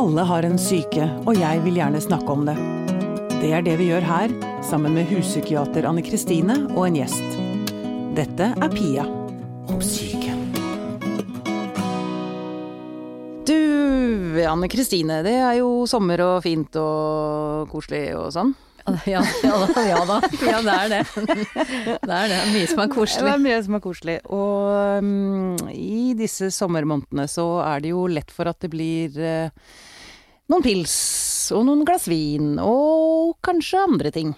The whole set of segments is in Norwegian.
Alle har en syke, og jeg vil gjerne snakke om det. Det er det vi gjør her, sammen med huspsykiater Anne Kristine og en gjest. Dette er Pia om syke. Du, Anne Kristine, det er jo sommer og fint og koselig og sånn. Ja, ja, da, ja da. Ja, det er det. Det er det. Mye som er Det koselig. er mye som er koselig. Og um, i disse sommermånedene så er det jo lett for at det blir uh, noen pils og noen glass vin og kanskje andre ting.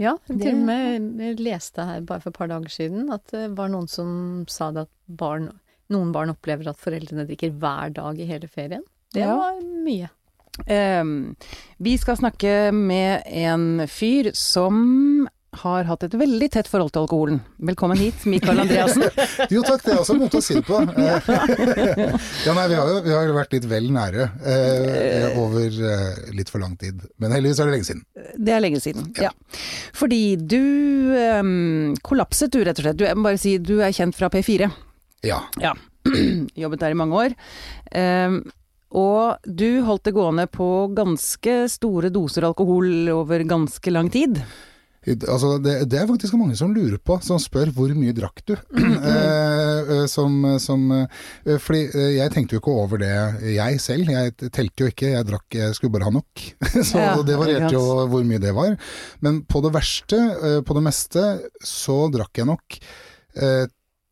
Ja, Det- til og med jeg leste her bare for et par dager siden at det var noen som sa det at barn, noen barn opplever at foreldrene drikker hver dag i hele ferien. Det Ja. var mye. Ehm, vi skal snakke med en fyr som har hatt et veldig tett forhold til alkoholen. Velkommen hit, Mikael Andreassen. Jo takk, det er også en måte å si det på. Eh, ja, nei, vi har jo vi har vært litt vel nære eh, over eh, litt for lang tid. Men heldigvis er det lenge siden. Det er lenge siden, ja. Fordi du ehm, kollapset du, rett og slett. Du, jeg må bare si, du er kjent fra P4. Ja. Ja. Jobbet der i mange år. Ehm, og du holdt det gående på ganske store doser alkohol over ganske lang tid. Altså, det, det er faktisk mange som lurer på, som spør hvor mye drakk du? eh, eh, som, som, eh, fordi eh, jeg tenkte jo ikke over det jeg selv, jeg telte jo ikke, jeg drakk, jeg skulle bare ha nok. Så Ja, det varierte jo hvor mye det var. Men på det verste, på det meste, så drakk jeg nok eh,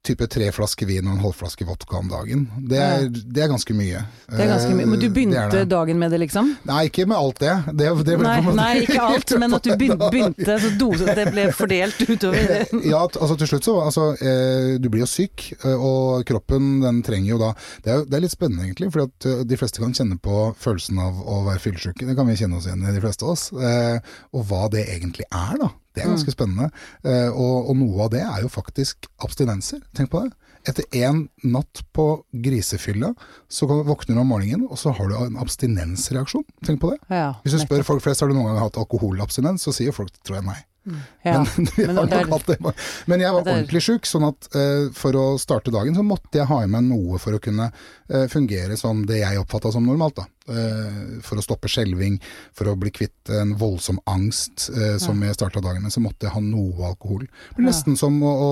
type tre flasker vin og en halvflaske vodka om dagen. Det er, det er ganske mye. Det er ganske mye. Men du begynte det det. dagen med det, liksom? Nei, ikke med alt det. det, Nei, nei, ikke alt, men at du begynte, så dose, det ble fordelt utover. Ja, altså til slutt så altså, eh, Du blir jo syk, eh, og kroppen den trenger jo da Det er, det er litt spennende egentlig, for at eh, de fleste kan kjenne på følelsen av å være fyllesyke. Det kan vi kjenne oss igjen i, de fleste av oss. Eh, og hva det egentlig er, da. Det er ganske spennende. Eh, og, og noe av det er jo faktisk abstinenser. Tenk på det. Etter én natt på grisefylla, så våkner du om morgenen, og så har du en abstinensreaksjon. Tenk på det. Ja, Hvis du spør folk flest har du noen gang hatt alkoholabstinens, så sier folk tror jeg nei. ja. Men, Men er- det. Men jeg var det er- ordentlig sjuk, sånn at uh, for å starte dagen så måtte jeg ha i meg noe for å kunne uh, fungere som det jeg oppfatta som normalt. da. Eh, for å stoppe skjelving, for å bli kvitt en voldsom angst eh, som jeg starta dagen med, så måtte jeg ha noe alkohol. Det nesten som å, å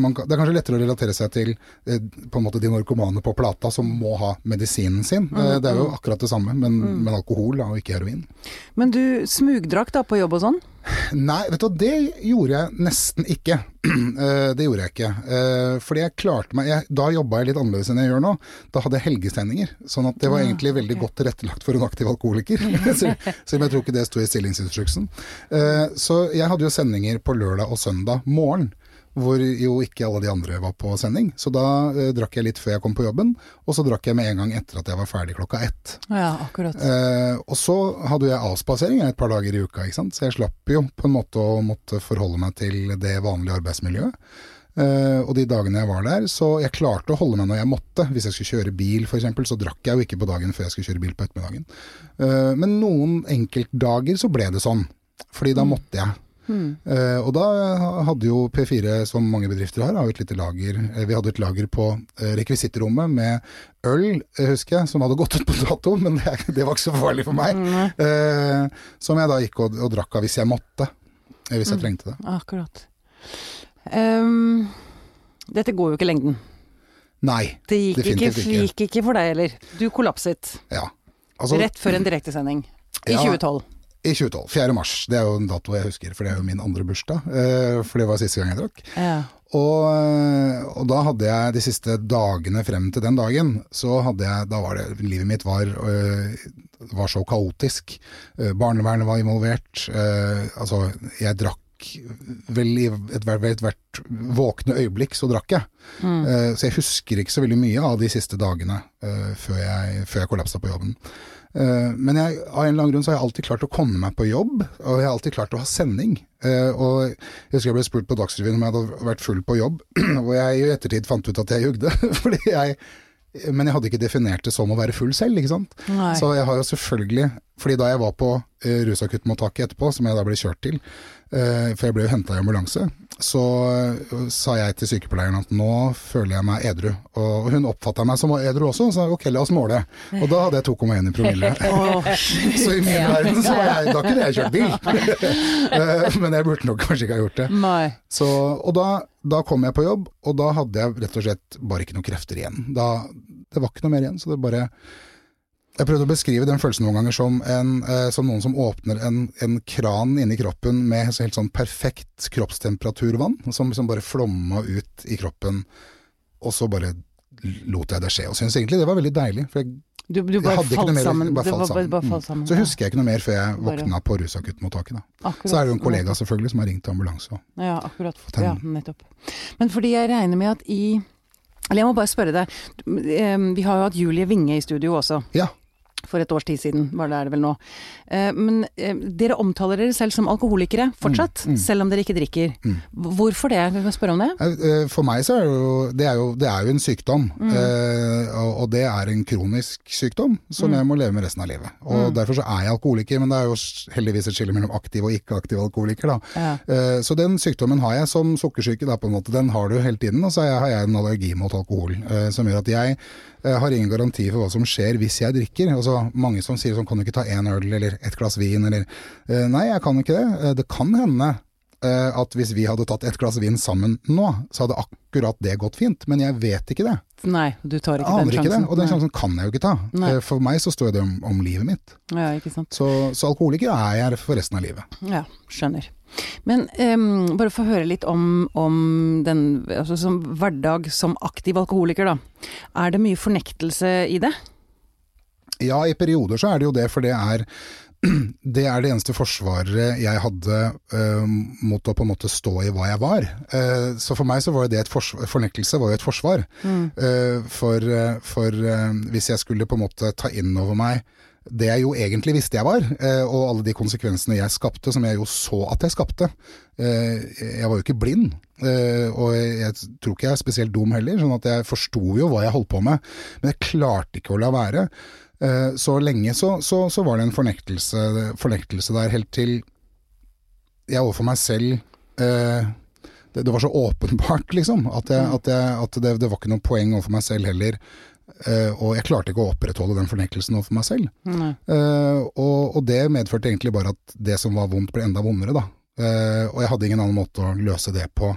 man, Det er kanskje lettere å relatere seg til eh, på en måte de narkomane på plata som må ha medisinen sin. Mm, det er jo akkurat det samme, men, men alkohol og ikke heroin. Men du smugdrakk da på jobb og sånn? Nei, vet du hva, det gjorde jeg nesten ikke. Eh, det gjorde jeg ikke. Eh, fordi jeg klarte meg jeg, Da jobba jeg litt annerledes enn jeg gjør nå. Da hadde jeg helgesendinger. Sånn at det var egentlig veldig godt tilrettelagt for en aktiv alkoholiker. Selv selv om jeg tror ikke det sto i stillingsinstruksen. Eh, så jeg hadde jo sendinger på lørdag og søndag morgen. Hvor jo ikke alle de andre var på sending. Så da eh, drakk jeg litt før jeg kom på jobben, og så drakk jeg med en gang etter at jeg var ferdig klokka ett. Ja, akkurat. Eh, og så hadde jeg avspasering et par dager i uka, ikke sant? så jeg slapp jo på en måte å måtte forholde meg til det vanlige arbeidsmiljøet. Eh, og de dagene jeg var der, så jeg klarte å holde meg når jeg måtte. Hvis jeg skulle kjøre bil f.eks., så drakk jeg jo ikke på dagen før jeg skulle kjøre bil på ettermiddagen. Eh, men noen enkeltdager så ble det sånn, fordi da måtte jeg. Eh, og da hadde jo P4, som mange bedrifter har, har et lite lager. Eh, vi hadde et lager på eh, rekvisittrommet med øl, eh, husker jeg, som hadde gått ut på dato, men det, det var ikke så farlig for meg. Eh, som jeg da gikk og, og drakk av hvis jeg måtte. Hvis jeg trengte det. Akkurat. Um, dette går jo ikke lengden. Nei. Det gikk Definitivt ikke. gikk ikke for deg heller. Du kollapset Ja. Altså, rett før en direktesending i Ja. 2012. I 2012. 4. mars. Det er jo en dato jeg husker, for det er jo min andre bursdag. eh, for det var siste gang jeg drakk. Ja. Og, og da hadde jeg de siste dagene frem til den dagen, så hadde jeg Da var det Livet mitt var, øh, var så kaotisk. Barnevernet var involvert. altså, jeg drakk vel i ethvert et, hvert våkne øyeblikk, så drakk jeg. Eh, så jeg husker ikke så veldig mye av de siste dagene før jeg, før jeg kollapsa på jobben. Eh, Men jeg, av en eller annen grunn så har jeg alltid klart å komme meg på jobb, og jeg har alltid klart å ha sending. Eh, Og jeg husker jeg ble spurt på Dagsrevyen om jeg hadde vært full på jobb, og jeg i ettertid fant ut at jeg jugde. Fordi jeg, men jeg hadde ikke definert det som å være full selv, ikke sant. Nei. Så jeg har jo selvfølgelig Fordi da jeg var på uh, rusakuttmottaket etterpå, som jeg da ble kjørt til, for jeg ble jo henta i ambulanse, så uh, sa jeg til sykepleieren at nå føler jeg meg edru. Og hun oppfatta meg som edru også, og sa ok, la oss måle. Og da hadde jeg 2,1 i promille. så i min verden så var jeg Da kunne jeg kjørt bil. Men jeg burde nok kanskje ikke ha gjort det. Så, og da, da kom jeg på jobb, og da hadde jeg rett og slett bare ikke noen krefter igjen. Da, det var ikke noe mer igjen, så det bare jeg prøvde å beskrive den følelsen noen ganger som, en, eh, som noen som åpner en, en, kran inni kroppen med helt sånn perfekt kroppstemperaturvann, som, som bare flomma ut i kroppen, og så bare lot jeg det skje. Og syntes egentlig det var veldig deilig. For jeg, du, du bare falt mer, sammen. Bare falt sammen. Bare, bare sammen. Mm. Så husker jeg ikke noe mer før jeg våkna på rusakuttmottaket. Så er det jo en kollega selvfølgelig som har ringt ambulanse. Ja, akkurat. Ja, nettopp. Men fordi jeg regner med at i Eller jeg må bare spørre deg. Vi har jo hatt Julie Winge i studio også. Ja for et års tid siden, var det, er det vel nå. Eh, men eh, dere omtaler dere selv som alkoholikere fortsatt, mm, mm. selv om dere ikke drikker. Mm. Hvorfor det? Kan jeg spørre om det? Eh, for meg så er det jo Det er jo, det er jo en sykdom. Mm. Og det er en kronisk sykdom som mm. jeg må leve med resten av livet. Og mm. derfor så er jeg alkoholiker, men det er jo heldigvis et skille mellom aktiv og ikke aktiv alkoholiker, da. Ja. Så den sykdommen har jeg som sukkersyke, da på en måte. Den har du hele tiden. Og så har jeg en allergi mot alkohol som gjør at jeg har ingen garanti for hva som skjer hvis jeg drikker. Altså, mange som sier sånn, kan du ikke ta én øl eller et glass vin, eller eh, Nei, jeg kan ikke det. Eh, det kan hende eh, at hvis vi hadde tatt et glass vin sammen nå, så hadde akkurat det gått fint, men jeg vet ikke det. Nei, du tar ikke den sjansen. Ikke det, og den sjansen kan jeg jo ikke ta. Nei. For meg så står det om, om livet mitt. Ja. Så, så alkoholiker er jeg for resten av livet. Ja, skjønner. Men um, bare få høre litt om, om den altså, som hverdag som aktiv alkoholiker, da. Er det mye fornektelse i det? Ja, i perioder så er det jo det, for det er det er det eneste forsvaret jeg hadde uh, mot å på en måte stå i hva jeg var. Uh, så for meg så var det et fornektelse var jo et forsvar. Mm. Uh, for, for hvis jeg skulle på en måte ta inn over meg det jeg jo egentlig visste jeg var, og alle de konsekvensene jeg skapte, som jeg jo så at jeg skapte. Jeg var jo ikke blind, og jeg tror ikke jeg er spesielt dum heller, sånn at jeg forsto jo hva jeg holdt på med, men jeg klarte ikke å la være. Eh, så lenge så, så, så, var det en fornektelse, fornektelse, der, helt til jeg overfor meg selv eh, det, det, var så åpenbart, liksom, at, jeg, at, jeg, at det, det, var ikke noe poeng overfor meg selv heller. Uh, og jeg klarte ikke å opprettholde den fornektelsen overfor meg selv. Og, og, det medførte egentlig bare at det som var vondt, ble enda vondere, da. Og jeg hadde ingen annen måte å løse det på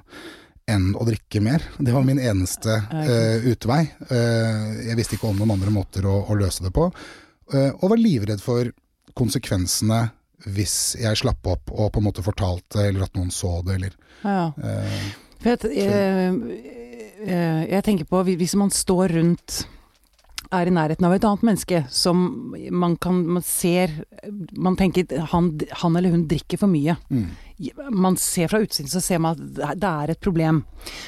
enn å drikke mer. Det var min eneste uh, utvei. Uh, jeg visste ikke om noen andre måter å, å løse det på, uh, og var livredd for konsekvensene hvis jeg slapp opp og på en måte fortalte, eller at noen så det, eller ja. jeg, jeg, jeg tenker på, hvis man står rundt er i nærheten av et annet menneske som man kan man ser Man tenker han, han eller hun drikker for mye. Mm. Man ser fra utsiden så ser man at det er et problem.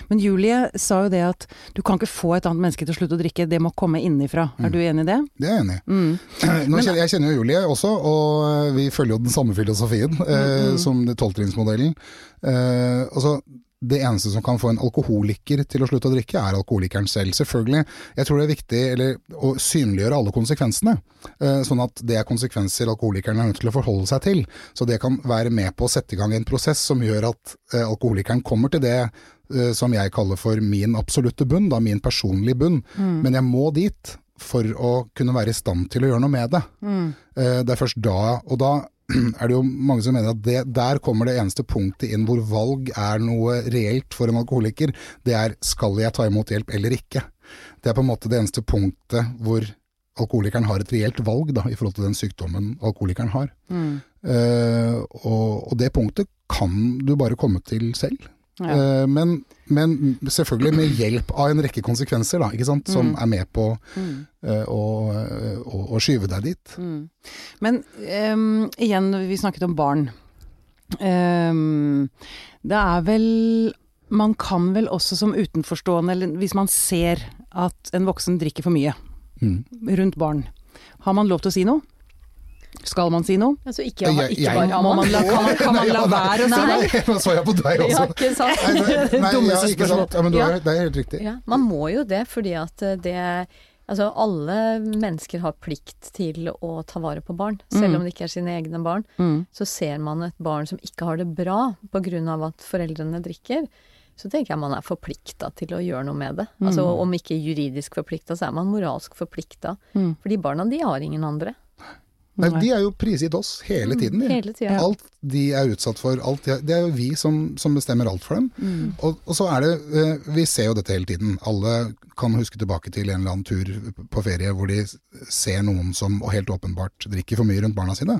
Men Julie sa jo det at du kan ikke få et annet menneske til å slutte å drikke, det må komme innifra. Mm. Er du enig i det? Det er jeg enig i. Mm. Men, jeg kjenner jo Julie også, og vi følger jo den samme filosofien eh, mm, mm. som tolvtrinnsmodellen. Eh, altså det eneste som kan få en alkoholiker til å slutte å drikke, er alkoholikeren selv. Selvfølgelig. Jeg tror det er viktig eller, å synliggjøre alle konsekvensene. Eh, sånn at det er konsekvenser alkoholikeren er nødt til å forholde seg til. Så det kan være med på å sette i gang en prosess som gjør at eh, alkoholikeren kommer til det eh, som jeg kaller for min absolutte bunn, da min personlige bunn. Mm. Men jeg må dit for å kunne være i stand til å gjøre noe med det. Mm. Det er først da, og da er det jo mange som mener at det, der kommer det eneste punktet inn hvor valg er noe reelt for en alkoholiker. Det er skal jeg ta imot hjelp eller ikke. Det er på en måte det eneste punktet hvor alkoholikeren har et reelt valg da, i forhold til den sykdommen alkoholikeren har. Mm. Uh, og, og, det punktet kan du bare komme til selv. Ja. Uh, men, men, selvfølgelig med hjelp av en rekke konsekvenser da, som mm. er med på mm. uh, å, å, å, skyve deg dit. Mm. Men um, igjen, vi snakket om barn. Um, det er vel Man kan vel også som utenforstående, eller hvis man ser at en voksen drikker for mye mm. rundt barn, har man lov til å si noe? Skal man si noe? Altså ikke, jeg, jeg, bare må man la, kan, kan man la være å si noe? Nå så jeg på deg også. Ja, ikke sant? Nei, nei, ja, ikke sant? Ja, men du er, det er helt riktig. Ja, man må jo det, fordi at det Altså alle mennesker har plikt til å ta vare på barn, selv Mm. om det ikke er sine egne barn. Mm. Så ser man et barn som ikke har det bra av at foreldrene drikker, så tenker jeg man er forplikta til å gjøre noe med det. Altså Mm. om ikke juridisk forplikta, så er man moralsk forplikta. Mm. Fordi barna, de har ingen andre. Nei, de er jo prisgitt oss hele tiden. De. Hele tida. Alt de er utsatt for, de er, det er jo vi som, som bestemmer alt for dem. Mm. Og, og så er det, eh, vi ser jo dette hele tiden. Alle kan huske tilbake til en eller annen tur på ferie hvor de ser noen som helt åpenbart drikker for mye rundt barna sine.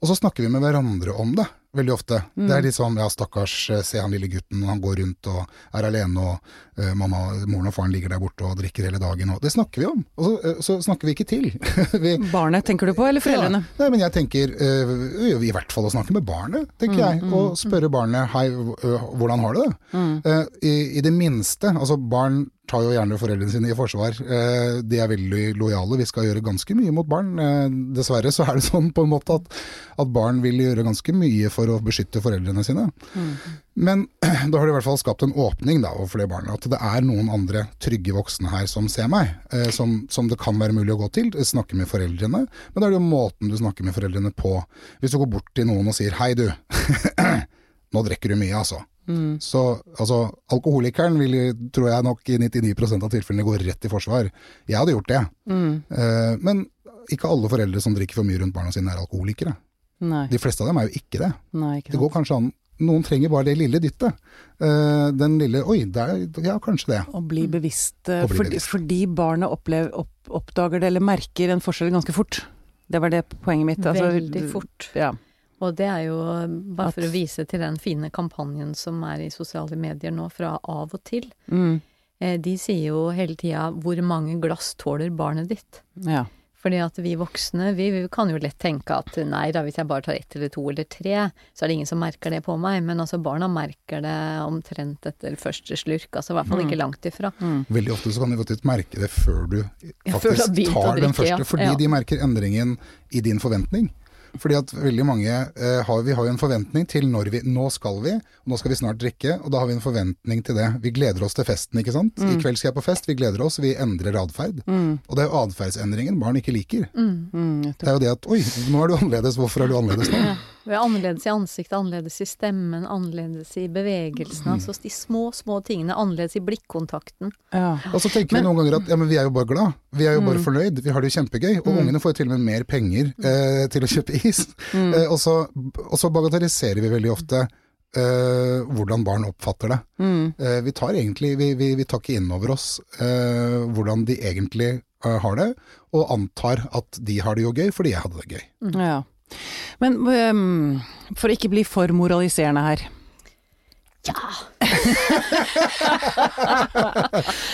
Og så snakker vi med hverandre om det, veldig ofte. Det er litt sånn ja stakkars, eh, se han lille gutten, han går rundt og er alene og uh, mamma, moren og faren ligger der borte og drikker hele dagen. Og det snakker vi om. Og så, uh, så snakker vi ikke til. vi, Barnet tenker du på, eller foreldrene? ja. Nei, men jeg tenker uh, i hvert fall å snakke med barnet, tenker jeg. Og spørre barnet hei, hvordan har du det? Eh, i, I det minste, altså barn tar jo gjerne foreldrene sine i forsvar. Eh, de er veldig lojale, vi skal gjøre ganske mye mot barn. Eh, dessverre så er det sånn på en måte at, at barn vil gjøre ganske mye for å beskytte foreldrene sine. Men da har det i hvert fall skapt en åpning da, overfor det barnet. At det er noen andre trygge voksne her som ser meg, eh, som, som det kan være mulig å gå til. Snakke med foreldrene. Men da er det jo måten du snakker med foreldrene på. Hvis du går bort til noen og sier 'hei, du', nå drikker du mye, altså. Så altså, alkoholikeren vil, tror jeg nok i 99% av tilfellene gå rett i forsvar. Jeg hadde gjort det. Eh, men ikke alle foreldre som drikker for mye rundt barna sine er alkoholikere. Nei. De fleste av dem er jo ikke det. Nei, ikke Det går kanskje an Noen trenger bare det lille dyttet. Uh, den lille Oi, der, ja, kanskje det. Å bli bevisst. Å bli fordi, bevisst. fordi barnet opplever, opp, oppdager det eller merker en forskjell ganske fort. Det var det poenget mitt. altså- Veldig fort. Ja. Og det er jo bare for å vise til den fine kampanjen som er i sosiale medier nå, fra av og til. Mm. Eh, De sier jo hele tida 'hvor mange glass tåler barnet ditt'? ja. Fordi at vi voksne, vi, vi kan jo lett tenke at nei da, hvis jeg bare tar ett eller to eller tre, så er det ingen som merker det på meg. Men altså barna merker det omtrent etter første slurk, altså i hvert fall ikke langt ifra. Veldig ofte så kan de faktisk merke det før du Ja, før du faktisk tar den drikke, første, fordi Ja. de merker endringen i din forventning. Fordi at veldig mange eh, har, vi har jo en forventning til når vi Nå skal vi, og nå skal vi snart drikke, og da har vi en forventning til det. Vi gleder oss til festen, ikke sant. I kveld skal jeg på fest, vi gleder oss, vi endrer atferd. Og det er jo atferdsendringen barn ikke liker. Mm, jeg Det er jo det at oi, nå er du annerledes, hvorfor er du annerledes nå? Vi er annerledes i ansiktet, annerledes i stemmen, annerledes i bevegelsene. Altså de små, små tingene. Annerledes i blikkontakten. Ja. Og så tenker vi noen ganger at ja, men vi er jo bare glad. Vi er jo Mm. bare fornøyd. Vi har det jo kjempegøy. Og ungene får jo til og med mer penger eh, til å kjøpe is. Mm. Eh, og, så, og så bagatelliserer vi veldig ofte eh, hvordan barn oppfatter det. Mm. Eh, vi tar egentlig vi, vi, vi tar ikke inn over oss eh, hvordan de egentlig eh, har det, og antar at de har det jo gøy fordi jeg hadde det gøy. ja. Men um, for å ikke bli for moraliserende her. Ja!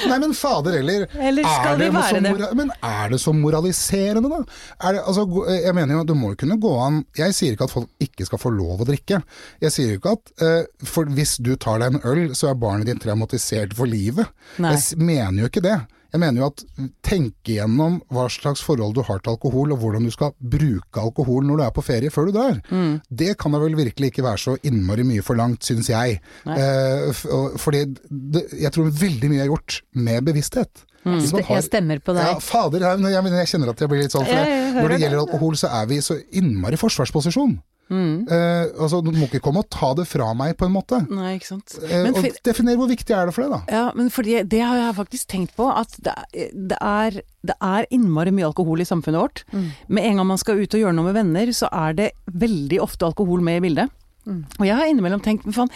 Nei, men fader heller. Eller skal er det vi være så det? mora- Men er det så moraliserende, da? Er det, altså, jeg mener jo, at det må jo kunne gå an Jeg sier ikke at folk ikke skal få lov å drikke. Jeg sier jo ikke at uh, for hvis du tar deg en øl, så er barnet ditt traumatisert for livet. Nei. Jeg mener jo ikke det. Jeg mener jo at tenke igjennom hva slags forhold du har til alkohol, og hvordan du skal bruke alkohol når du er på ferie før du drar. Mm. Det kan da vel virkelig ikke være så innmari mye forlangt, syns jeg. Eh, fordi det, jeg tror veldig mye er gjort med bevissthet. Mm. har- Jeg stemmer på ja, deg. fader, jeg, jeg, jeg kjenner at jeg blir litt sånn. For Ja, det, når det gjelder alkohol, så er vi så innmari forsvarsposisjon. Eh, altså, Du må ikke komme og ta det fra meg, på en måte. Nei, ikke sant. Eh, Men og Definer hvor viktig er det for deg, da. ja, men fordi det har jeg faktisk tenkt på, at det, det, er, det er innmari mye alkohol i samfunnet vårt. Med en gang man skal ut og gjøre noe med venner, så er det veldig ofte alkohol med i bildet. Og jeg har innimellom tenkt, faen,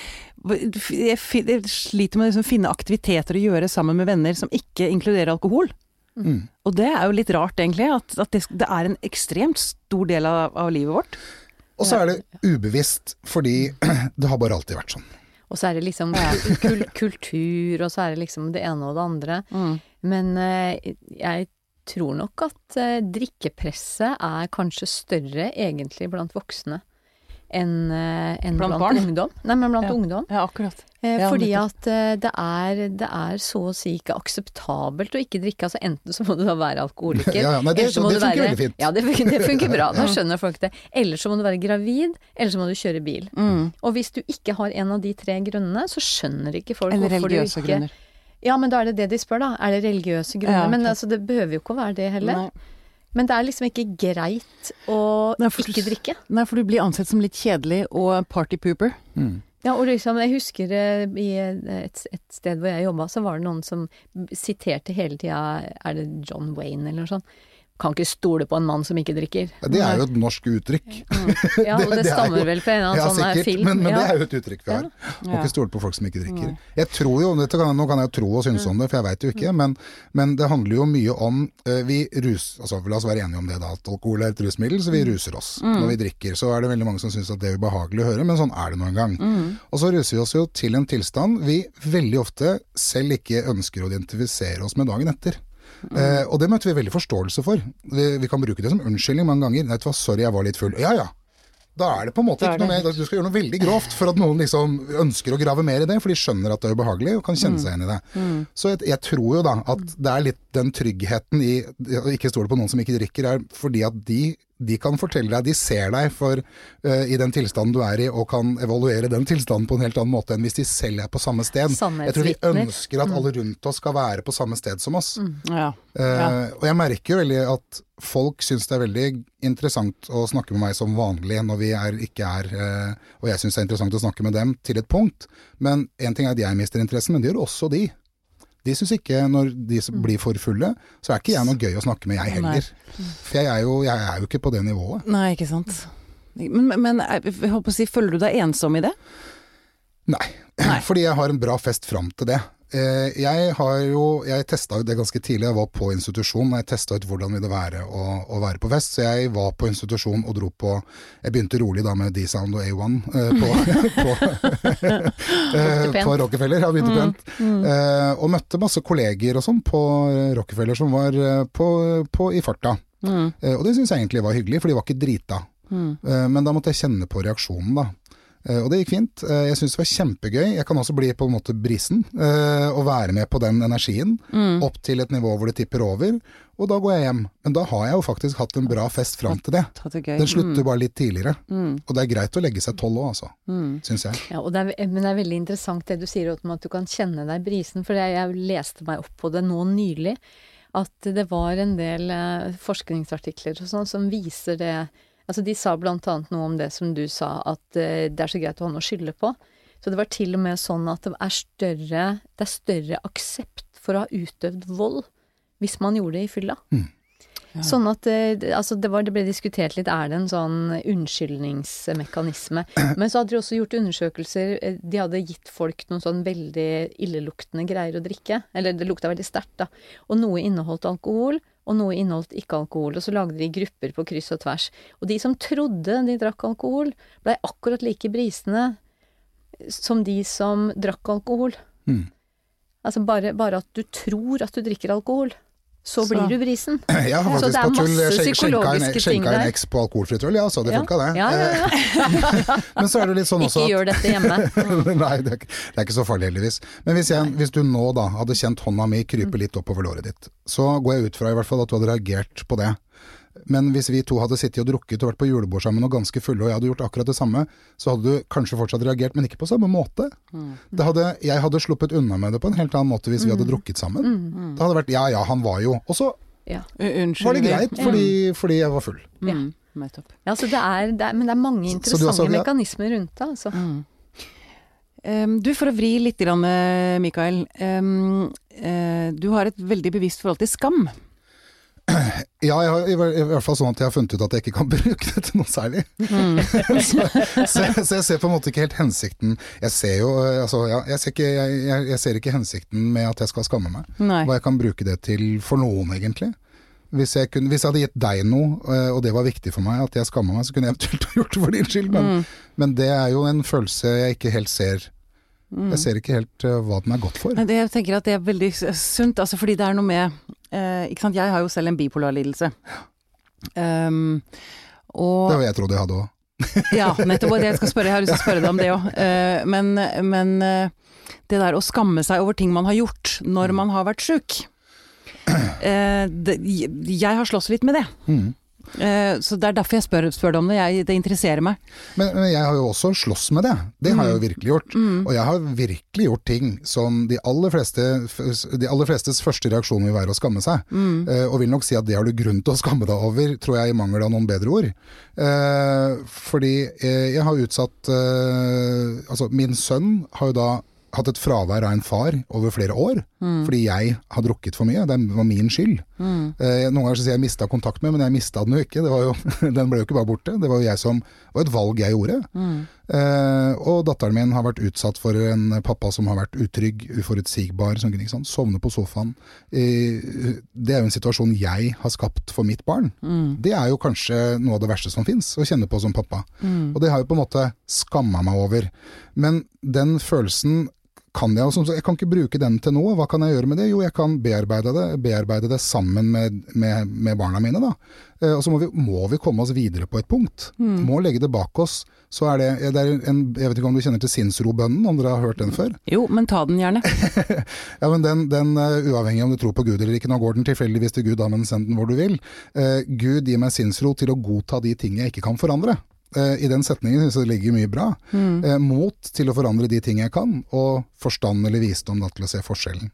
jeg, jeg sliter med å liksom finne aktiviteter å gjøre sammen med venner som ikke inkluderer alkohol. Mm. Og det er jo litt rart, egentlig, at, at det, det er en ekstremt stor del av, av livet vårt. Og så er det ubevisst, fordi det har bare alltid vært sånn. Og så er det liksom kul kultur, og så er det liksom det ene og det andre. Mm. Men eh, jeg tror nok at eh, drikkepresset er kanskje større egentlig blant voksne enn en Blant blant, barn? ungdom. Nei, men blant Ja. ungdom. Ja, akkurat. Eh, Ja, fordi at eh, det er, det er så å si ikke akseptabelt å ikke drikke. Altså enten så må du da være alkoholiker, Ja, ja, nei, det- så må det funker være veldig fint. Ja, det, funker- det funker bra. Da skjønner folk det. Eller så må du være gravid, eller så må du kjøre bil. Mm. Og hvis du ikke har en av de tre grunnene, så skjønner ikke folk Eller hvorfor du religiøse ikke grunner. Ja, men da er det det de spør, da. Er det religiøse grunner? Ja, Men altså, det behøver jo ikke å være det heller. Nei. Men det er liksom ikke greit å Nei, for du- ikke drikke. Nei, for du blir ansett som litt kjedelig og partypooper. Mm. Ja, og liksom, jeg husker eh, i et, et sted hvor jeg jobba, så var det noen som siterte hele tida Er det John Wayne eller noe sånt? Kan ikke stole på en mann som ikke drikker. Ja, Det er jo et norsk uttrykk. Ja, og det, det er stammer jo- vel fra en Ja, sånn sikkert, film. men, men ja. det er jo et uttrykk vi har. Må kan ikke stole på folk som ikke drikker. Jeg tror jo, kan, Nå kan jeg jo tro og synes om det, for jeg veit jo ikke, men, men det handler jo mye om eh, vi rus, altså La oss være enige om det, da, at alkohol er et rusmiddel, så vi ruser oss når vi drikker. Så er det veldig mange som syns at det er ubehagelig å høre, men sånn er det nå en gang. Og så ruser vi oss jo til en tilstand vi veldig ofte selv ikke ønsker å identifisere oss med dagen etter. Eh, og det møtte vi veldig forståelse for. Vi, vi kan bruke det som unnskyldning mange ganger. Nei, sorry, jeg var litt full. Ja ja. Da er det på en måte ikke noe mer Du skal gjøre noe veldig grovt for at noen liksom ønsker å grave mer i det, for de skjønner at det er ubehagelig og kan kjenne seg igjen i det. Så jeg, jeg tror jo da at det er litt den tryggheten i å ikke stole på noen som ikke drikker, er fordi at de, de kan fortelle deg, de ser deg for, uh, i den tilstanden du er i, og kan evaluere den tilstanden på en helt annen måte enn hvis de selv er på samme sted. Jeg tror vi ønsker at alle rundt oss skal være på samme sted som oss. Ja. Eh, og jeg merker jo veldig at folk syns det er veldig interessant å snakke med meg som vanlig når vi er, ikke er uh, Og jeg syns det er interessant å snakke med dem til et punkt. Men én ting er at jeg mister interessen, men det gjør også de. De syns ikke, når de blir for fulle, så er ikke jeg noe gøy å snakke med, jeg heller. For jeg er, jo, jeg er jo ikke på det nivået. Nei, ikke sant. Men, men jeg håper å si, føler du deg ensom i det? Nei. Fordi jeg har en bra fest fram til det. Eh, Jeg har jo, jeg testa ut det ganske tidlig, jeg var på institusjon. Jeg testa ut hvordan vil det være å, å være på fest. Så jeg var på institusjon og dro på Jeg begynte rolig da med D-Sound og A1 eh, på, på, eh, på Rockefeller. Ja, begynte pent. Eh, og møtte masse kolleger og sånn på Rockefeller som var på, på, i farta. Eh, og det syns jeg egentlig var hyggelig, for de var ikke drita. Eh, men da måtte jeg kjenne på reaksjonen, da. Eh, Og det gikk fint. Eh, Jeg syns det var kjempegøy. Jeg kan også bli på en måte brisen, eh, og være med på den energien. Opp til et nivå hvor det tipper over, og da går jeg hjem. Men da har jeg jo faktisk hatt en bra fest fram til det. Den slutter bare litt tidligere. Og det er greit å legge seg tolv òg, altså. Syns jeg. Ja, og det er, men det er veldig interessant det du sier om at du kan kjenne deg brisen, for jeg, leste meg opp på det nå nylig. At det var en del forskningsartikler og sånn som viser det Altså de sa blant annet noe om det som du sa, at eh, det er så greit å ha noe å skylde på. Så det var til og med sånn at det er større, det er større aksept for å ha utøvd vold hvis man gjorde det i fylla. Sånn at eh, altså det, var, det ble diskutert litt, er det en sånn unnskyldningsmekanisme? Men så hadde de også gjort undersøkelser. eh, De hadde gitt folk noen sånn veldig illeluktende greier å drikke. Eller det lukta veldig sterkt, da. Og noe inneholdt alkohol, og noe inneholdt ikke alkohol. Og så lagde de grupper på kryss og tvers. Og de som trodde de drakk alkohol, blei akkurat like brisende som de som drakk alkohol. Mm. Altså bare, bare at du tror at du drikker alkohol, så, Så- blir du brisen. Ja, faktisk på tull masse skjenka en, psykologiske ting skjenka en eks X på alkoholfritt øl, ja, så det Ja. funka det. Ja, ja. Eh, Men så er det litt sånn også Ikke at gjør dette hjemme. Nei, det er, ikke, det er ikke så farlig heldigvis. Men hvis, jeg, hvis du nå da hadde kjent hånda mi krype litt oppover låret ditt, så går jeg ut fra i hvert fall at du hadde reagert på det. Men hvis vi to hadde sittet og drukket og vært på julebord sammen og ganske fulle, og jeg hadde gjort akkurat det samme, så hadde du kanskje fortsatt reagert, men ikke på samme måte. Det hadde, jeg hadde sluppet unna med det på en helt annen måte hvis vi hadde drukket sammen. Det hadde vært ja ja, han var jo Og så Ja. Var det greit, fordi, fordi jeg var full. Mm. Ja, så det er, det er, men det er mange interessante også- ja. mekanismer rundt det, altså. Um, du, for å vri litt, eh, Mikael. Um, uh, du har et veldig bevisst forhold til skam. Ja, jeg har, i, hvert fall sånn at jeg har funnet ut at jeg ikke kan bruke det til noe særlig. så, så, jeg, så jeg ser på en måte ikke helt hensikten Jeg ser jo eh, altså, ja, jeg, ser ikke, jeg, jeg, ser ikke hensikten med at jeg skal skamme meg. Nei. Hva jeg kan bruke det til for noen, egentlig. Hvis jeg, kunne, hvis jeg hadde gitt deg noe, eh, og det var viktig for meg, at jeg skamma meg, så kunne jeg eventuelt ha gjort det for din skyld. Men, men det er jo en følelse jeg ikke helt ser. Jeg ser ikke helt eh, hva den er godt for. Det, jeg tenker at det er veldig sunt, altså fordi det er noe med eh, Ikke sant, jeg har jo selv en bipolar lidelse. Um, og Det var jeg trodde jeg hadde òg. Ja, nettopp. Det jeg skal spørre, jeg har lyst til å spørre deg om det òg. men men eh, det der å skamme seg over ting man har gjort når man har vært sjuk eh, Jeg har slåss litt med det. Mm. Eh, så det er derfor jeg spør, spør deg om det. Jeg, det interesserer meg. Men, men jeg har jo også slåss med det. Det har jeg Mm. jo virkelig gjort. Og jeg har virkelig gjort ting som de aller, fleste, de aller flestes første reaksjon vil være å skamme seg. Mm. Eh, og vil nok si at det har du grunn til å skamme deg over, tror jeg i mangel av noen bedre ord. Eh, fordi jeg har utsatt Altså, min sønn har jo da hatt et fravær av en far over flere år, fordi jeg har drukket for mye. Det var min skyld. Eh, noen ganger så sier jeg mista kontakt med, men jeg mista den jo ikke. Det var jo, den ble jo ikke bare borte. Det var jo jeg som, det var et valg jeg gjorde. Eh, og datteren min har vært utsatt for en pappa som har vært utrygg, uforutsigbar, sånn, ikke sant, sovne på sofaen. Eh, det er jo en situasjon jeg har skapt for mitt barn. Det er jo kanskje noe av det verste som fins, å kjenne på som pappa. Og det har jeg på en måte skamma meg over. Men den følelsen kan jeg, altså, jeg kan ikke bruke den til noe. Hva kan jeg gjøre med det? Jo, jeg kan bearbeide det, bearbeide det sammen med, med, med barna mine. Da. Eh, og så må vi, må vi komme oss videre på et punkt. Må legge det bak oss. Så er det, det er en, Jeg vet ikke om du kjenner til sinnsrobønnen, om dere har hørt den før? Jo, men ta den gjerne. Ja, men den, den uh, uavhengig om du tror på Gud eller ikke, nå går den tilfeldigvis til Gud, da, men send den hvor du vil. Uh, Gud gir meg sinnsro til å godta de ting jeg ikke kan forandre. Eh, I den setningen synes jeg det ligger mye bra. Eh, mot til å forandre de ting jeg kan, og forstand eller visdom da, til å se forskjellen.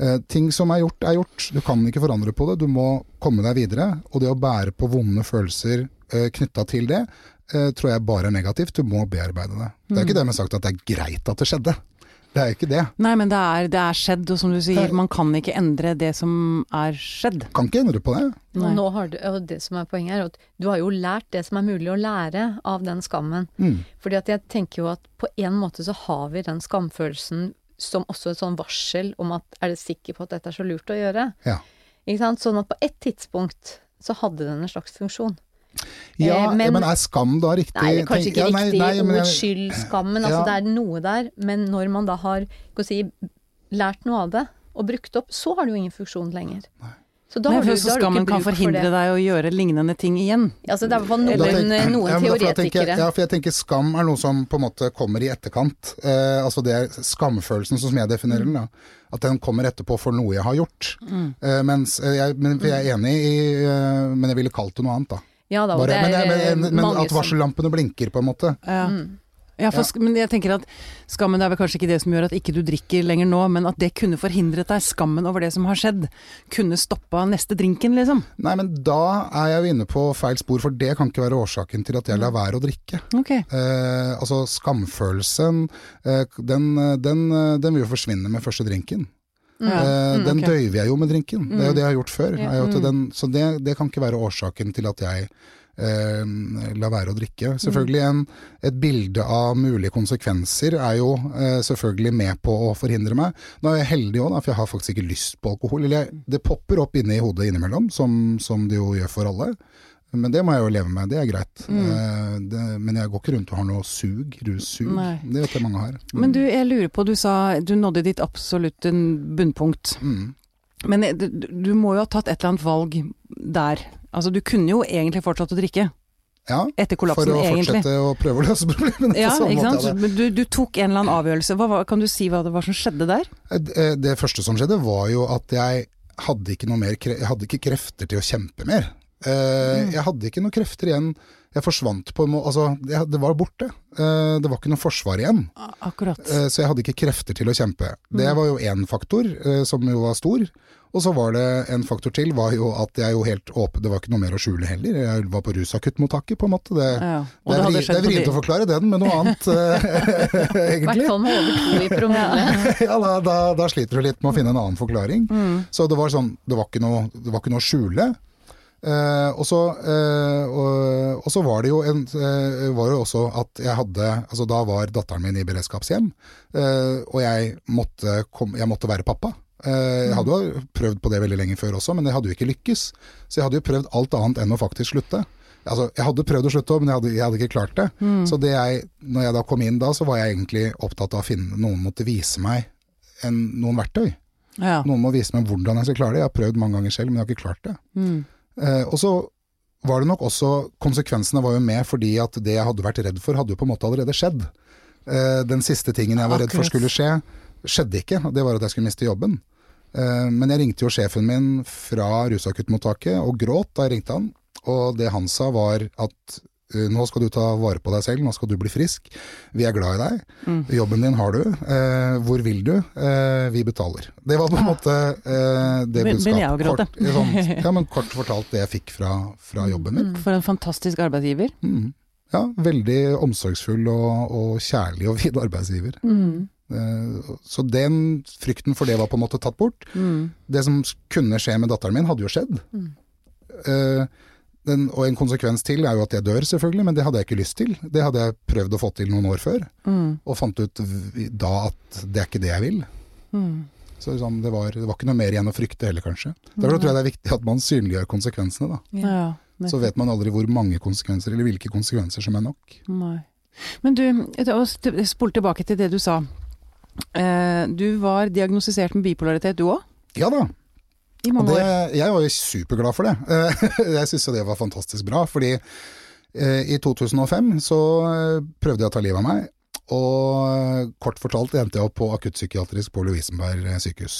Eh, ting som er gjort, er gjort. Du kan ikke forandre på det. Du må komme deg videre. Og det å bære på vonde følelser eh, knytta til det, eh, tror jeg bare er negativt. Du må bearbeide det. Det er ikke dermed sagt at det er greit at det skjedde. Det er ikke det. Nei, men det er, det er skjedd, og som du sier, er- man kan ikke endre det som er skjedd. Kan ikke endre på det. Og nå har du, og det som er poenget er at du har jo lært det som er mulig å lære av den skammen. Mm. Fordi at jeg tenker jo at på en måte så har vi den skamfølelsen som også et sånn varsel om at er du sikker på at dette er så lurt å gjøre? Ja. Ikke sant? Sånn at på et tidspunkt så hadde den en slags funksjon. Ja, Eh, men, men- er skam da riktig? Nei, det er kanskje ikke ja, nei, riktig nei, men ord skyld, skam, men altså Ja. det er noe der. Men når man da har skal si, lært noe av det, og brukt opp, så har det jo ingen funksjon lenger. Så da Nei, du, så har du skammen ikke kan forhindre for deg å gjøre lignende ting igjen. Altså, det er i hvert fall noen, tenk- noen ja, men for da tenker teoretikere. Ja, for jeg tenker skam er noe som på en måte kommer i etterkant. Eh, altså det er skamfølelsen, som jeg definerer den. da. At den kommer etterpå for noe jeg har gjort. Eh, mens eh, jeg, men, for jeg er enig i eh, Men jeg ville kalt det noe annet, da. Ja da, Bare, det men, er men, men, men mange at varsellampene blinker, på en måte. Ja. Mm. Ja, for, Ja. Men jeg tenker at skammen er vel kanskje ikke det som gjør at ikke du drikker lenger nå, men at det kunne forhindret deg. Skammen over det som har skjedd, kunne stoppa neste drinken, liksom. Nei, men da er jeg jo inne på feil spor, for det kan ikke være årsaken til at jeg lar være å drikke. Okay. Eh, altså skamfølelsen, eh, den, eh, den, eh, den vil jo forsvinne med første drinken. Eh, Mm, den okay. døyver jeg jo med drinken. Det er jo det jeg har gjort før. At Mm. den, så det, det kan ikke være årsaken til at jeg eh, lar være å drikke. Selvfølgelig en, et bilde av mulige konsekvenser er jo eh, selvfølgelig med på å forhindre meg. Nå er jeg heldig òg, for jeg har faktisk ikke lyst på alkohol. Eller jeg, det popper opp inne i hodet innimellom, som, som det jo gjør for alle. Men det må jeg jo leve med, det er greit. Eh, det, men jeg går ikke rundt og har noe sug, russug. Nei. Det vet jeg mange har. Men du, jeg lurer på, du sa du nådde ditt absolutte bunnpunkt. Mm. Men eh, du, du må jo ha tatt et eller annet valg der. Altså du kunne jo egentlig fortsatt å drikke Ja, etter for kollapsen, å egentlig. fortsette å prøve å løse problemene. på Ja, samme ikke sant. du, du tok en eller annen avgjørelse. Hva, kan du si hva det var som skjedde der? Det, Det første som skjedde var jo at jeg hadde ikke mer Jeg hadde ikke krefter til å kjempe mer. Eh, Jeg hadde ikke noen krefter igjen. Jeg forsvant på en måte Altså, jeg- det var borte. Eh, Det var ikke noe forsvar igjen. Akkurat. Eh, Så jeg hadde ikke krefter til å kjempe. Det var jo én faktor, som jo var stor. Og så var det en faktor til, var jo at jeg jo helt åpen Det var ikke noe mer å skjule heller. Jeg var på rusakuttmottaket, på en måte. Det, Ja. det, det er, vrient å forklare den med noe annet, I hvert fall med over to i promille. ja, da, da, da sliter du litt med å finne en annen forklaring. Så det var sånn, det var ikke noe, det var ikke noe å skjule. Eh, og, så, eh, og, og så var det jo en, eh, var jo også at jeg hadde altså Da var datteren min i beredskapshjem, eh, og jeg måtte, kom, jeg måtte være pappa. Eh, jeg hadde jo prøvd på det veldig lenge før også, men det hadde jo ikke lykkes. Så jeg hadde jo prøvd alt annet enn å faktisk slutte. Altså, jeg hadde prøvd å slutte, men jeg hadde, jeg hadde ikke klart det. Så det jeg, når jeg da kom inn da, så var jeg egentlig opptatt av å finne noen måtte vise meg en, noen verktøy. Ja. Noen må vise meg hvordan jeg skal klare det. Jeg har prøvd mange ganger selv, men jeg har ikke klart det. Mm. Eh, og så var det nok også Konsekvensene var jo med fordi at det jeg hadde vært redd for, hadde jo på en måte allerede skjedd. Eh, den siste tingen jeg var redd for skulle skje, skjedde ikke. Det var at jeg skulle miste jobben. Eh, men jeg ringte jo sjefen min fra rusakuttmottaket og gråt da jeg ringte han. og det han sa var at nå skal du ta vare på deg selv, nå skal du bli frisk. Vi er glad i deg. Mm. Jobben din har du. Eh, hvor vil du? Eh, vi betaler. Det var på en måte eh, det budskapet. Kort, sånn, ja, men kort fortalt det jeg fikk fra, fra jobben min. For en fantastisk arbeidsgiver. Mm. Ja, veldig omsorgsfull og, og kjærlig og vid arbeidsgiver. Eh, Så den frykten for det var på en måte tatt bort. Mm. Det som kunne skje med datteren min, hadde jo skjedd. Eh, den, og en konsekvens til er jo at jeg dør, selvfølgelig, men det hadde jeg ikke lyst til. Det hadde jeg prøvd å få til noen år før, Mm. og fant ut da at det er ikke det jeg vil. Mm. Så liksom, det, var, det var ikke noe mer igjen å frykte heller, kanskje. Derfor tror jeg det er viktig at man synliggjør konsekvensene. da. Ja, ja, Så vet man aldri hvor mange konsekvenser, eller hvilke konsekvenser som er nok. Nei. Men du, spol tilbake til det du sa. Eh, Du var diagnostisert med bipolaritet du òg? Ja da, I mange det, år. jeg var jo superglad for det. Jeg syns jo det var fantastisk bra, fordi eh, i 2005 så eh, prøvde jeg å ta livet av meg. Og kort fortalt endte jeg opp på akuttpsykiatrisk på Lovisenberg eh, sykehus.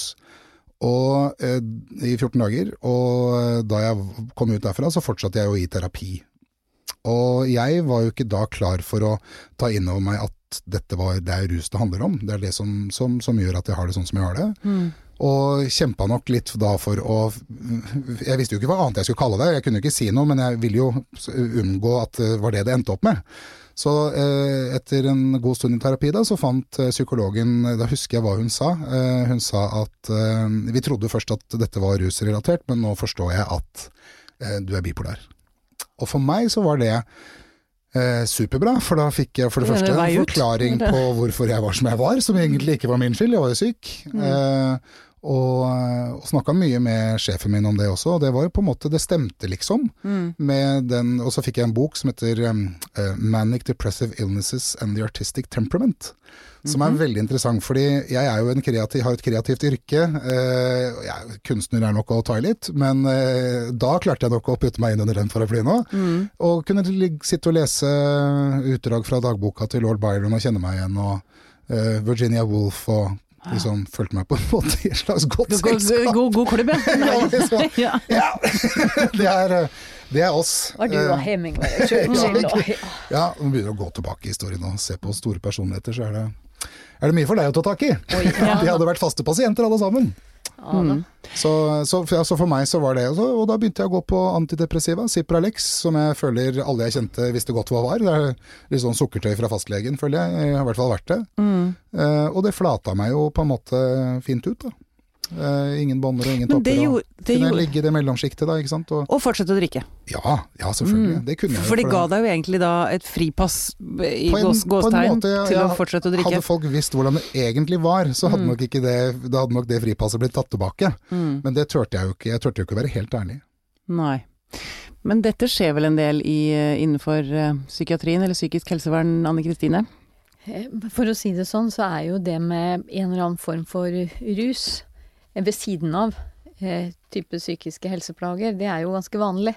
Og eh, i 14 dager, og da jeg kom ut derfra så fortsatte jeg jo i terapi. Og jeg var jo ikke da klar for å ta inn over meg at dette var, det er rus det handler om. Det er det som, som, som gjør at jeg har det sånn som jeg har det. Mm. Og kjempa nok litt da for å Jeg visste jo ikke hva annet jeg skulle kalle det, jeg kunne ikke si noe, men jeg ville jo unngå at det var det det endte opp med. Så eh, etter en god stund i terapi da, så fant eh, psykologen Da husker jeg hva hun sa. Eh, hun sa at Vi trodde først at dette var rusrelatert, men nå forstår jeg at du er bipolar. Og for meg så var det eh, superbra, for da fikk jeg for det det første en forklaring på hvorfor jeg var som jeg var, som egentlig ikke var min skyld, jeg var jo syk. Mm. Eh, og og snakka mye med sjefen min om det også, og det var jo på en måte, det stemte liksom. Mm. Med den, og så fikk jeg en bok som heter um, eh, Manic Depressive Illnesses and the Artistic Temperament. Som er veldig interessant, fordi jeg er jo en kreativ, har et kreativt yrke. Eh, jeg, kunstner er nok å ta i litt, men eh, da klarte jeg nok å putte meg inn under den paraplyen òg. Mm. Og kunne sitte og lese utdrag fra dagboka til lord Byron og kjenne meg igjen, og eh, Virginia Woolf og liksom følte meg på en måte i et slags godt God, god, selskap. god, god klubb, Ja, liksom. ja. Ja, det er, eh, det er oss. Var du og Eh, Hemingway og Churchill og Ja, vi begynner å gå tilbake i historien og se på store personligheter, så er det, er det mye for deg å ta tak i. De hadde vært faste pasienter alle sammen. Da. Så, så, for- for meg så var det, også, og da begynte jeg å gå på antidepressiva, Cipralex, som jeg føler alle jeg kjente visste godt hva var. Det er litt sånn sukkertøy fra fastlegen, føler jeg. Jeg har i hvert fall vært det. Mm. Eh, og det flata meg jo på en måte fint ut, da. Eh, ingen bånder og ingen Men topper. gjorde, kunne jeg gjorde ligge i det mellomsjiktet da, ikke sant. Og, Og fortsette å drikke. ja, ja, selvfølgelig. Mm. Det kunne jeg. For det ga deg jo egentlig da et fripass i På en- gås, på en gåstegn måte, ja, til å fortsette å drikke. Hadde folk visst hvordan det egentlig var, så hadde, Mm. nok, ikke det, da hadde nok det fripasset blitt tatt tilbake. Mm. Men det turte jeg jo ikke. Jeg turte jo ikke å være helt ærlig. Nei. Men dette skjer vel en del i, eh, innenfor eh, psykiatrien eller psykisk helsevern, Anne Kristine? For å si det sånn, så er jo det med en eller annen form for rus ved siden av eh, type psykiske helseplager, det er jo ganske vanlig.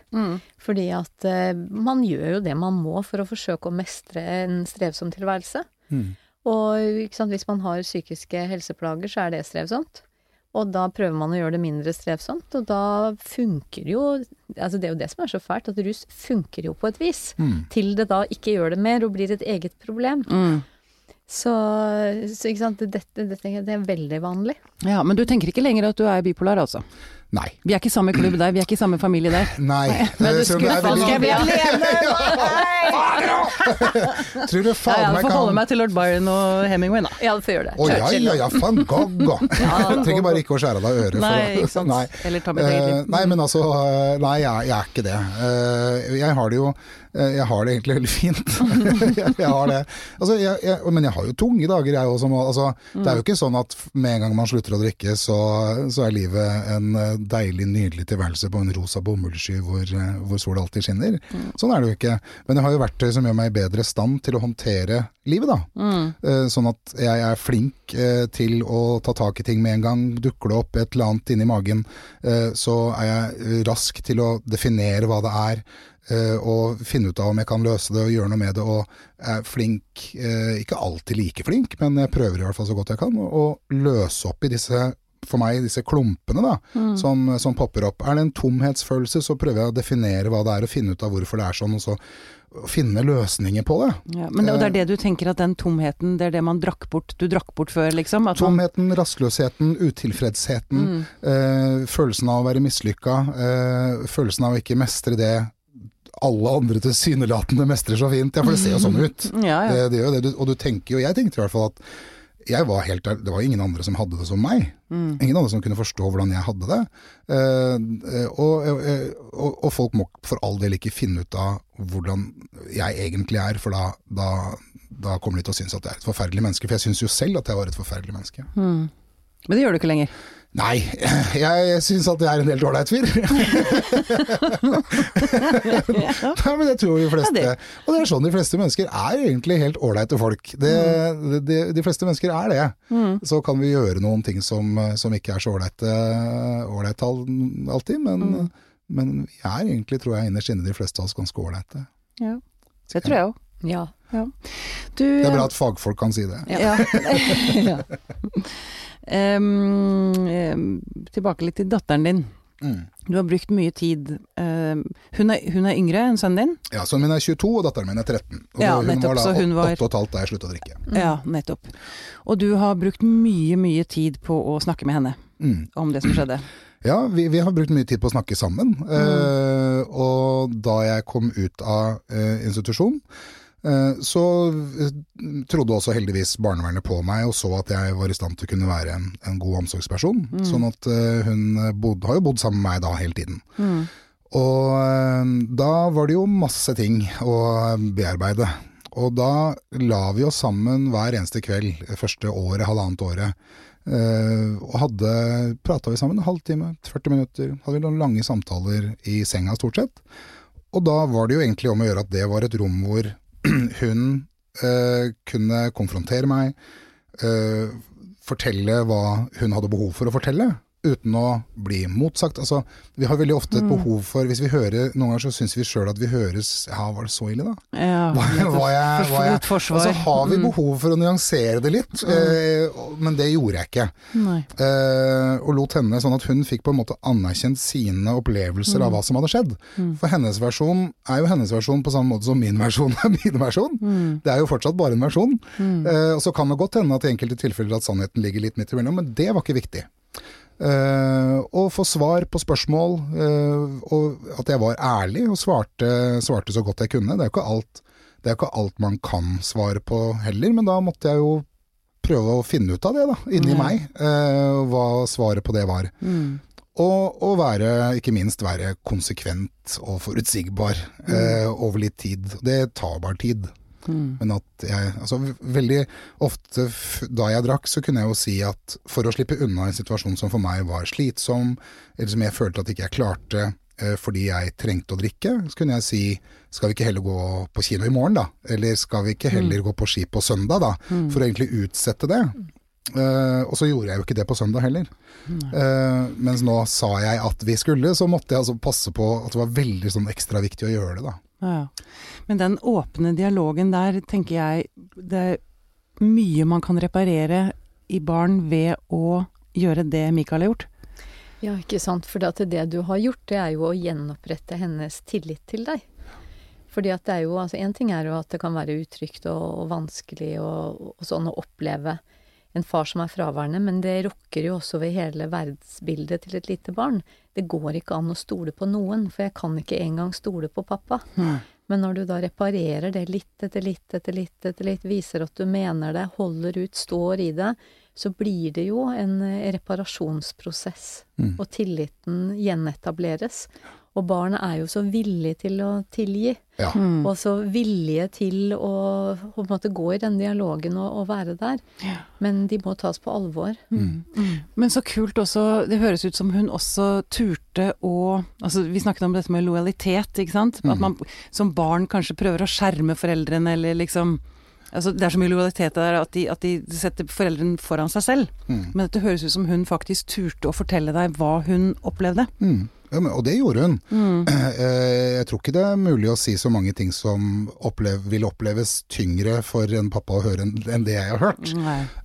Fordi at eh, man gjør jo det man må for å forsøke å mestre en strevsom tilværelse. Mm. Og sant, hvis man har psykiske helseplager, så er det strevsomt. Og da prøver man å gjøre det mindre strevsomt, og da funker jo Altså det er jo det som er så fælt, at rus funker jo på et vis. Mm. Til det da ikke gjør det mer og blir et eget problem. Mm. Så, så ikke sant, dette, dette det er veldig vanlig. Ja, men du tenker ikke lenger at du er bipolar, altså? Nei. Vi er ikke samme klubb der, vi er ikke samme familie der. Nei. Men du Eh, skulle Skal bli alene? Tror du faen meg kan jeg får holde meg til lord Byron og Hemingway, da. Ja, du får gjøre det. Å ja, ja, ja, van Gogh. Trenger bare ikke å skjære av deg øret. Nei, ikke sant. Nei. Eller ta med eget Eh, liv. nei, men altså eh, Nei, jeg, jeg er ikke det. Eh, jeg har det jo Jeg har det egentlig veldig fint. jeg, jeg har det. Altså, jeg, jeg, men jeg har jo tunge dager, jeg òg. Altså, mm. Det er jo ikke sånn at med en gang man slutter å drikke, så, så er livet en deilig, nydelig tilværelse på en rosa bomullssky hvor, eh, hvor sola alltid skinner. Sånn er det jo ikke. Men jeg har jo verktøy som gjør meg i bedre stand til å håndtere livet, da. Mm. Eh, Sånn at jeg er flink eh, til å ta tak i ting med en gang. Dukker det opp et eller annet inni magen, så er jeg rask til å definere hva det er. Og finne ut av om jeg kan løse det og gjøre noe med det. Og er flink, ikke alltid like flink, men jeg prøver i hvert fall så godt jeg kan, å løse opp i disse for meg disse klumpene da, Mm. som, som popper opp. Er det en tomhetsfølelse, så prøver jeg å definere hva det er, og finne ut av hvorfor det er sånn, og så finne løsninger på det. Ja, men det, og det er det du tenker at den tomheten, det er det man drakk bort, du drakk bort før, liksom? At man, Tomheten, rastløsheten, utilfredsheten, Mm. eh, følelsen av å være mislykka, eh, følelsen av å ikke mestre det alle andre tilsynelatende mestrer så fint. Ja, for det ser jo sånn ut. ja, ja. Det, det gjør det. Og du tenker jo, jeg tenkte i hvert fall at var helt det var ingen andre som hadde det som meg. Mm. Ingen andre som kunne forstå hvordan jeg hadde det. Eh, og, eh, og, og folk må for all del ikke finne ut av hvordan jeg egentlig er, for da, da, da kommer de til å synes at jeg er et forferdelig menneske. For jeg syns jo selv at jeg var et forferdelig menneske. Mm. Men det gjør du ikke lenger. Nei, jeg syns at jeg er en helt ålreit fyr. Nei, men jeg tror de fleste Og det er sånn de fleste mennesker er egentlig helt ålreite folk. Det, de, de fleste mennesker er det. Mm. Så kan vi gjøre noen ting som, som ikke er så ålreite alltid, men, Mm. men vi er egentlig, tror jeg, innerst inne de fleste av oss ganske ålreite. Ja. Det tror jeg òg. Ja. Du, Det er bra at fagfolk kan si det. Ja. ja. Em, tilbake litt til datteren din. Mm. Du har brukt mye tid em, hun, er, hun er yngre enn sønnen din? Ja, Sønnen min er 22, og datteren min er 13. Og Ja, hun nettopp, var da så hun var- 8 og et halvt da jeg slutta å drikke. Ja, nettopp. Og du har brukt mye, mye tid på å snakke med henne Mm. om det som skjedde. Ja, vi, vi har brukt mye tid på å snakke sammen. Eh, og da jeg kom ut av uh, institusjon, så eh, trodde også heldigvis barnevernet på meg og så at jeg var i stand til å kunne være en, en god omsorgsperson. Sånn at eh, hun bod, har jo bodd sammen med meg da hele tiden. Mm. Og eh, da var det jo masse ting å bearbeide. Og da la vi oss sammen hver eneste kveld, første året, halvannet året. Eh, og hadde prata vi sammen en halvtime, 40 minutter. Hadde vi noen lange samtaler i senga stort sett. Og da var det jo egentlig om å gjøre at det var et rom hvor hun eh, kunne konfrontere meg, eh, fortelle hva hun hadde behov for å fortelle. Uten å bli motsagt. Altså, vi har veldig ofte et behov for Hvis vi hører Noen ganger så syns vi sjøl at vi høres Ja, var det så ille, da? Ja, jeg, jeg, Et forsvar. altså, har vi Mm. behov for å nyansere det litt, eh, men det gjorde jeg ikke. Eh, og lot henne sånn at hun fikk på en måte anerkjent sine opplevelser av hva som hadde skjedd. For hennes versjon er jo hennes versjon på samme måte som min versjon er min versjon. Det er jo fortsatt bare en versjon. Eh, og så kan det godt hende at i enkelte tilfeller at sannheten ligger litt midt imellom, men det var ikke viktig. Eh, å få svar på spørsmål, uh, og at jeg var ærlig og svarte, svarte så godt jeg kunne. Det er jo ikke alt, det er ikke alt man kan svare på heller, men da måtte jeg jo prøve å finne ut av det da, inni mm. meg, uh, hva svaret på det var. Mm. Og, og være, ikke minst være konsekvent og forutsigbar mm. over litt tid. Det tar bare tid. Mm. Men at jeg Altså veldig ofte da jeg drakk, så kunne jeg jo si at for å slippe unna en situasjon som for meg var slitsom, eller som jeg følte at ikke jeg klarte eh, fordi jeg trengte å drikke, så kunne jeg si skal vi ikke heller gå på kino i morgen da? Eller skal vi ikke heller gå på ski på søndag da? For å egentlig utsette det. Uh, og så gjorde jeg jo ikke det på søndag heller. Uh, mens nå sa jeg at vi skulle, så måtte jeg altså passe på at det var veldig sånn ekstra viktig å gjøre det da. Ja. Men den åpne dialogen der, tenker jeg det er mye man kan reparere i barn ved å gjøre det Mikael har gjort. Ja, ikke sant. For det, du har gjort, det er jo å gjenopprette hennes tillit til deg. Fordi at det er jo Altså, én ting er jo at det kan være utrygt og, og vanskelig og, og sånn å oppleve en far som er fraværende, men det rokker jo også ved hele verdensbildet til et lite barn. Det går ikke an å stole på noen, for jeg kan ikke engang stole på pappa. Men når du da reparerer det litt etter litt etter litt etter litt, viser at du mener det, holder ut, står i det, så blir det jo en eh, reparasjonsprosess, Mm. og tilliten gjenetableres. Og barnet er jo så villige til å tilgi, Ja. Mm. og så villige til å på en måte gå i den dialogen og, og være der. Men de må tas på alvor. Mm. Men så kult også, det høres ut som hun også turte å Altså vi snakket om dette med lojalitet, ikke sant. At man som barn kanskje prøver å skjerme foreldrene, eller liksom Altså, det er så mye lojalitet der at de, at de setter foreldrene foran seg selv. Mm. Men dette høres ut som hun faktisk turte å fortelle deg hva hun opplevde. Mm. Ja, men, og det gjorde hun. Mm. Eh, Jeg tror ikke det er mulig å si så mange ting som opplev, vil oppleves tyngre for en pappa å høre enn det jeg har hørt.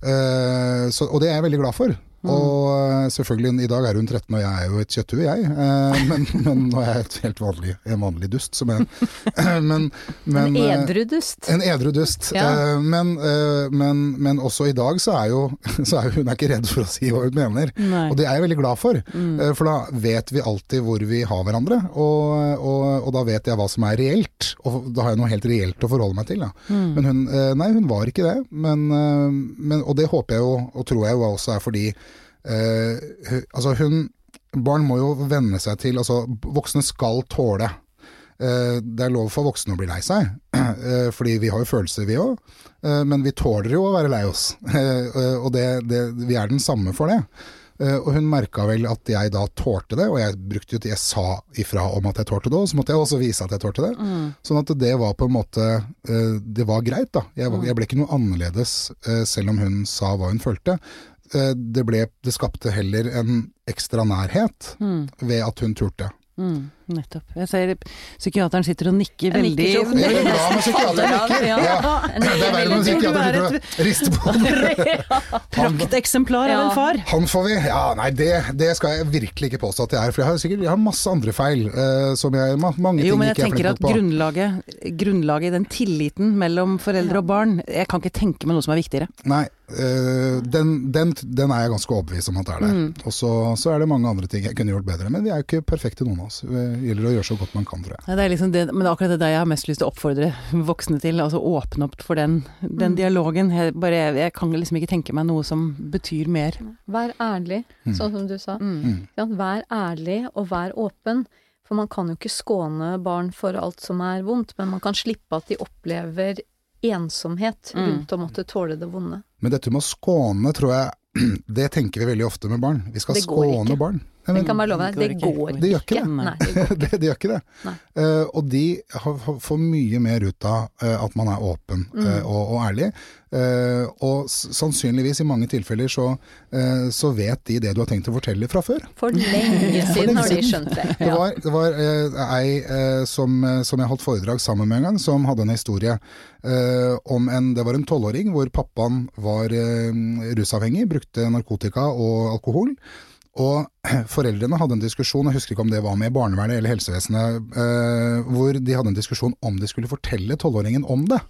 Eh, så, og det er jeg veldig glad for. Og eh, selvfølgelig, i dag er hun 13 og jeg er jo et kjøtthue, jeg. Eh, Men, men nå er jeg et helt vanlig, en vanlig dust. Som jeg, men, men, En eh, edru dust. En edru dust. Ja. Men, men, men også i dag så er jo så er hun er ikke redd for å si hva hun mener. Nei. Og det er jeg veldig glad for, eh, for da vet vi alltid hvor vi har hverandre. Og, og, og da vet jeg hva som er reelt, og da har jeg noe helt reelt å forholde meg til. Da. Men hun, nei, hun var ikke det. Men, men, og det håper jeg jo, og tror jeg jo også er fordi eh, altså hun, Barn må jo venne seg til altså Voksne skal tåle. Eh, Det er lov for voksne å bli lei seg, eh, fordi vi har jo følelser vi òg. Men vi tåler jo å være lei oss, Eh, og det, det, vi er den samme for det. Eh, Og hun merka vel at jeg da tålte det, og jeg brukte jo jeg sa ifra om at jeg tålte det, og så måtte jeg også vise at jeg tålte det. Sånn at det var på en måte eh, Det var greit, da. Jeg, jeg ble ikke noe annerledes eh, selv om hun sa hva hun følte. Eh, Det, ble, det skapte heller en ekstra nærhet ved at hun turte. Mm, nettopp. Jeg ser psykiateren sitter og nikker nikker veldig så Det er bra med psykiater nikker. Ja, Ja. Det er verre når psykiateren sitter og rister på hodet. Prakteksemplar av en far. Han får vi. Ja, nei, det, det skal jeg virkelig ikke påstå at jeg er. For jeg har sikkert jeg har masse andre feil. uh, som jeg, Mange ting Jo, men jeg ikke er tenker flink at grunnlaget, grunnlaget, den tilliten mellom foreldre og barn Jeg kan ikke tenke meg noe som er viktigere. Nei, Uh, den, den, den er jeg ganske overbevist om at det er der. Mm. Og så, så er det mange andre ting jeg kunne gjort bedre. Men vi er jo ikke perfekte noen av oss. Det gjelder å gjøre så godt man kan, tror jeg. Ja, Det er liksom det, men det er akkurat det der jeg har mest lyst til å oppfordre voksne til. Altså åpne opp for den, den dialogen. Jeg, bare, jeg kan liksom ikke tenke meg noe som betyr mer. Vær ærlig, sånn som du sa. Mm. Ja, vær ærlig og vær åpen. For man kan jo ikke skåne barn for alt som er vondt, men man kan slippe at de opplever ensomhet Mm. rundt å måtte tåle det vonde. Men dette med å skåne, tror jeg Det tenker vi veldig ofte med barn. Vi skal skåne ikke. barn. Nei, men- kan bare love deg, det går ikke. Det gjør ikke det. Nei, det går ikke. det, det gjør ikke det. Eh, og de har, får mye mer ut av uh, at man er åpen Mm. eh, og, og ærlig. Og sannsynligvis i mange tilfeller så, så vet de det du har tenkt å fortelle fra før. For lenge siden har de skjønt det. Det var, det var ei som, som jeg holdt foredrag sammen med en gang, som hadde en historie om en Det var en tolvåring hvor pappaen var rusavhengig, brukte narkotika og alkohol. Og foreldrene hadde en diskusjon, jeg husker ikke om det var med barnevernet eller helsevesenet, eh, hvor de hadde en diskusjon om de skulle fortelle tolvåringen om det.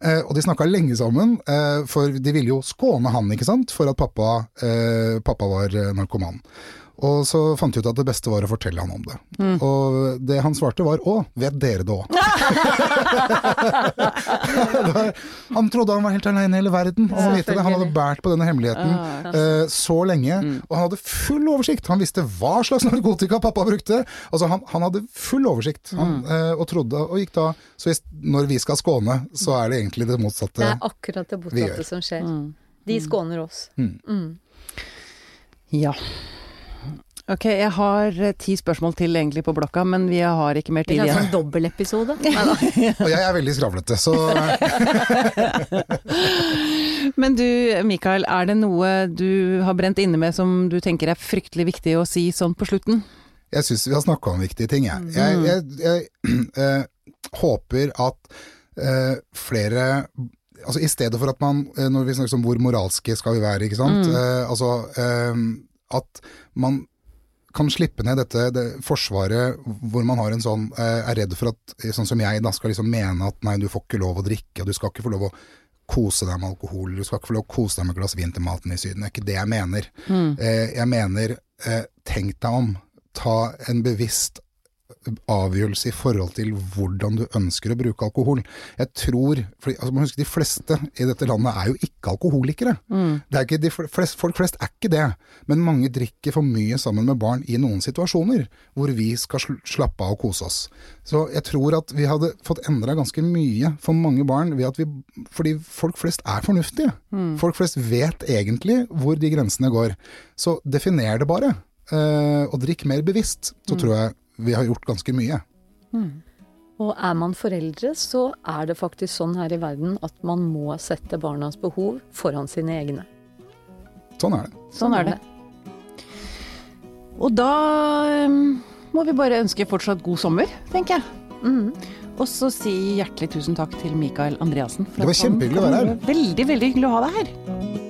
Eh, og de snakka lenge sammen, eh, for de ville jo skåne han, ikke sant, for at pappa, eh, pappa var eh, narkoman. Og så fant jeg ut at det beste var å fortelle han om det. Og det han svarte var 'Å, vet dere det òg?' han trodde han var helt aleine i hele verden. Og han, det. han hadde båret på denne hemmeligheten uh, så lenge, og han hadde full oversikt. Han visste hva slags narkotika pappa brukte. Altså Han, han hadde full oversikt, han, uh, og trodde og gikk da Så hvis, når vi skal skåne, så er det egentlig det motsatte. Det er akkurat det motsatte som skjer. De skåner oss. Mm. Ja. Ok, jeg har eh, ti spørsmål til egentlig på blokka, men vi har ikke mer tid igjen. Det er en sånn dobbeltepisode. Og jeg er veldig skravlete, så Men du Mikael, er det noe du har brent inne med som du tenker er fryktelig viktig å si sånn på slutten? Jeg syns vi har snakka om viktige ting, jeg. Jeg, jeg, jeg øh, håper at øh, flere Altså I stedet for at man, når vi snakker om hvor moralske skal vi være, ikke sant. Eh, altså uh, at man kan slippe ned dette det forsvaret hvor man har en sånn eh, er redd for at, sånn som jeg, da skal liksom mene at nei, du får ikke lov å drikke, og du skal ikke få lov å kose deg med alkohol, du skal ikke få lov å kose deg med et glass vin til maten i Syden. Det er ikke det jeg mener. Eh, jeg mener, eh, tenk deg om. Ta en bevisst avgjørelse i forhold til hvordan du ønsker å bruke alkohol. Jeg tror, for altså, man husker De fleste i dette landet er jo ikke alkoholikere. Det er ikke de flest, folk flest er ikke det, men mange drikker for mye sammen med barn i noen situasjoner hvor vi skal sl slappe av og kose oss. Så jeg tror at vi hadde fått endra ganske mye for mange barn ved at vi Fordi folk flest er fornuftige. Folk flest vet egentlig hvor de grensene går. Så definer det bare, eh, og drikk mer bevisst. Så tror jeg vi har gjort ganske mye. Og er man foreldre, så er det faktisk sånn her i verden at man må sette barnas behov foran sine egne. Sånn er det. Sånn er det. Og da um, må vi bare ønske fortsatt god sommer, tenker jeg. Mm. Og så si hjertelig tusen takk til Mikael Andreassen. Det var kjempehyggelig å være her. Veldig, veldig hyggelig å ha deg her.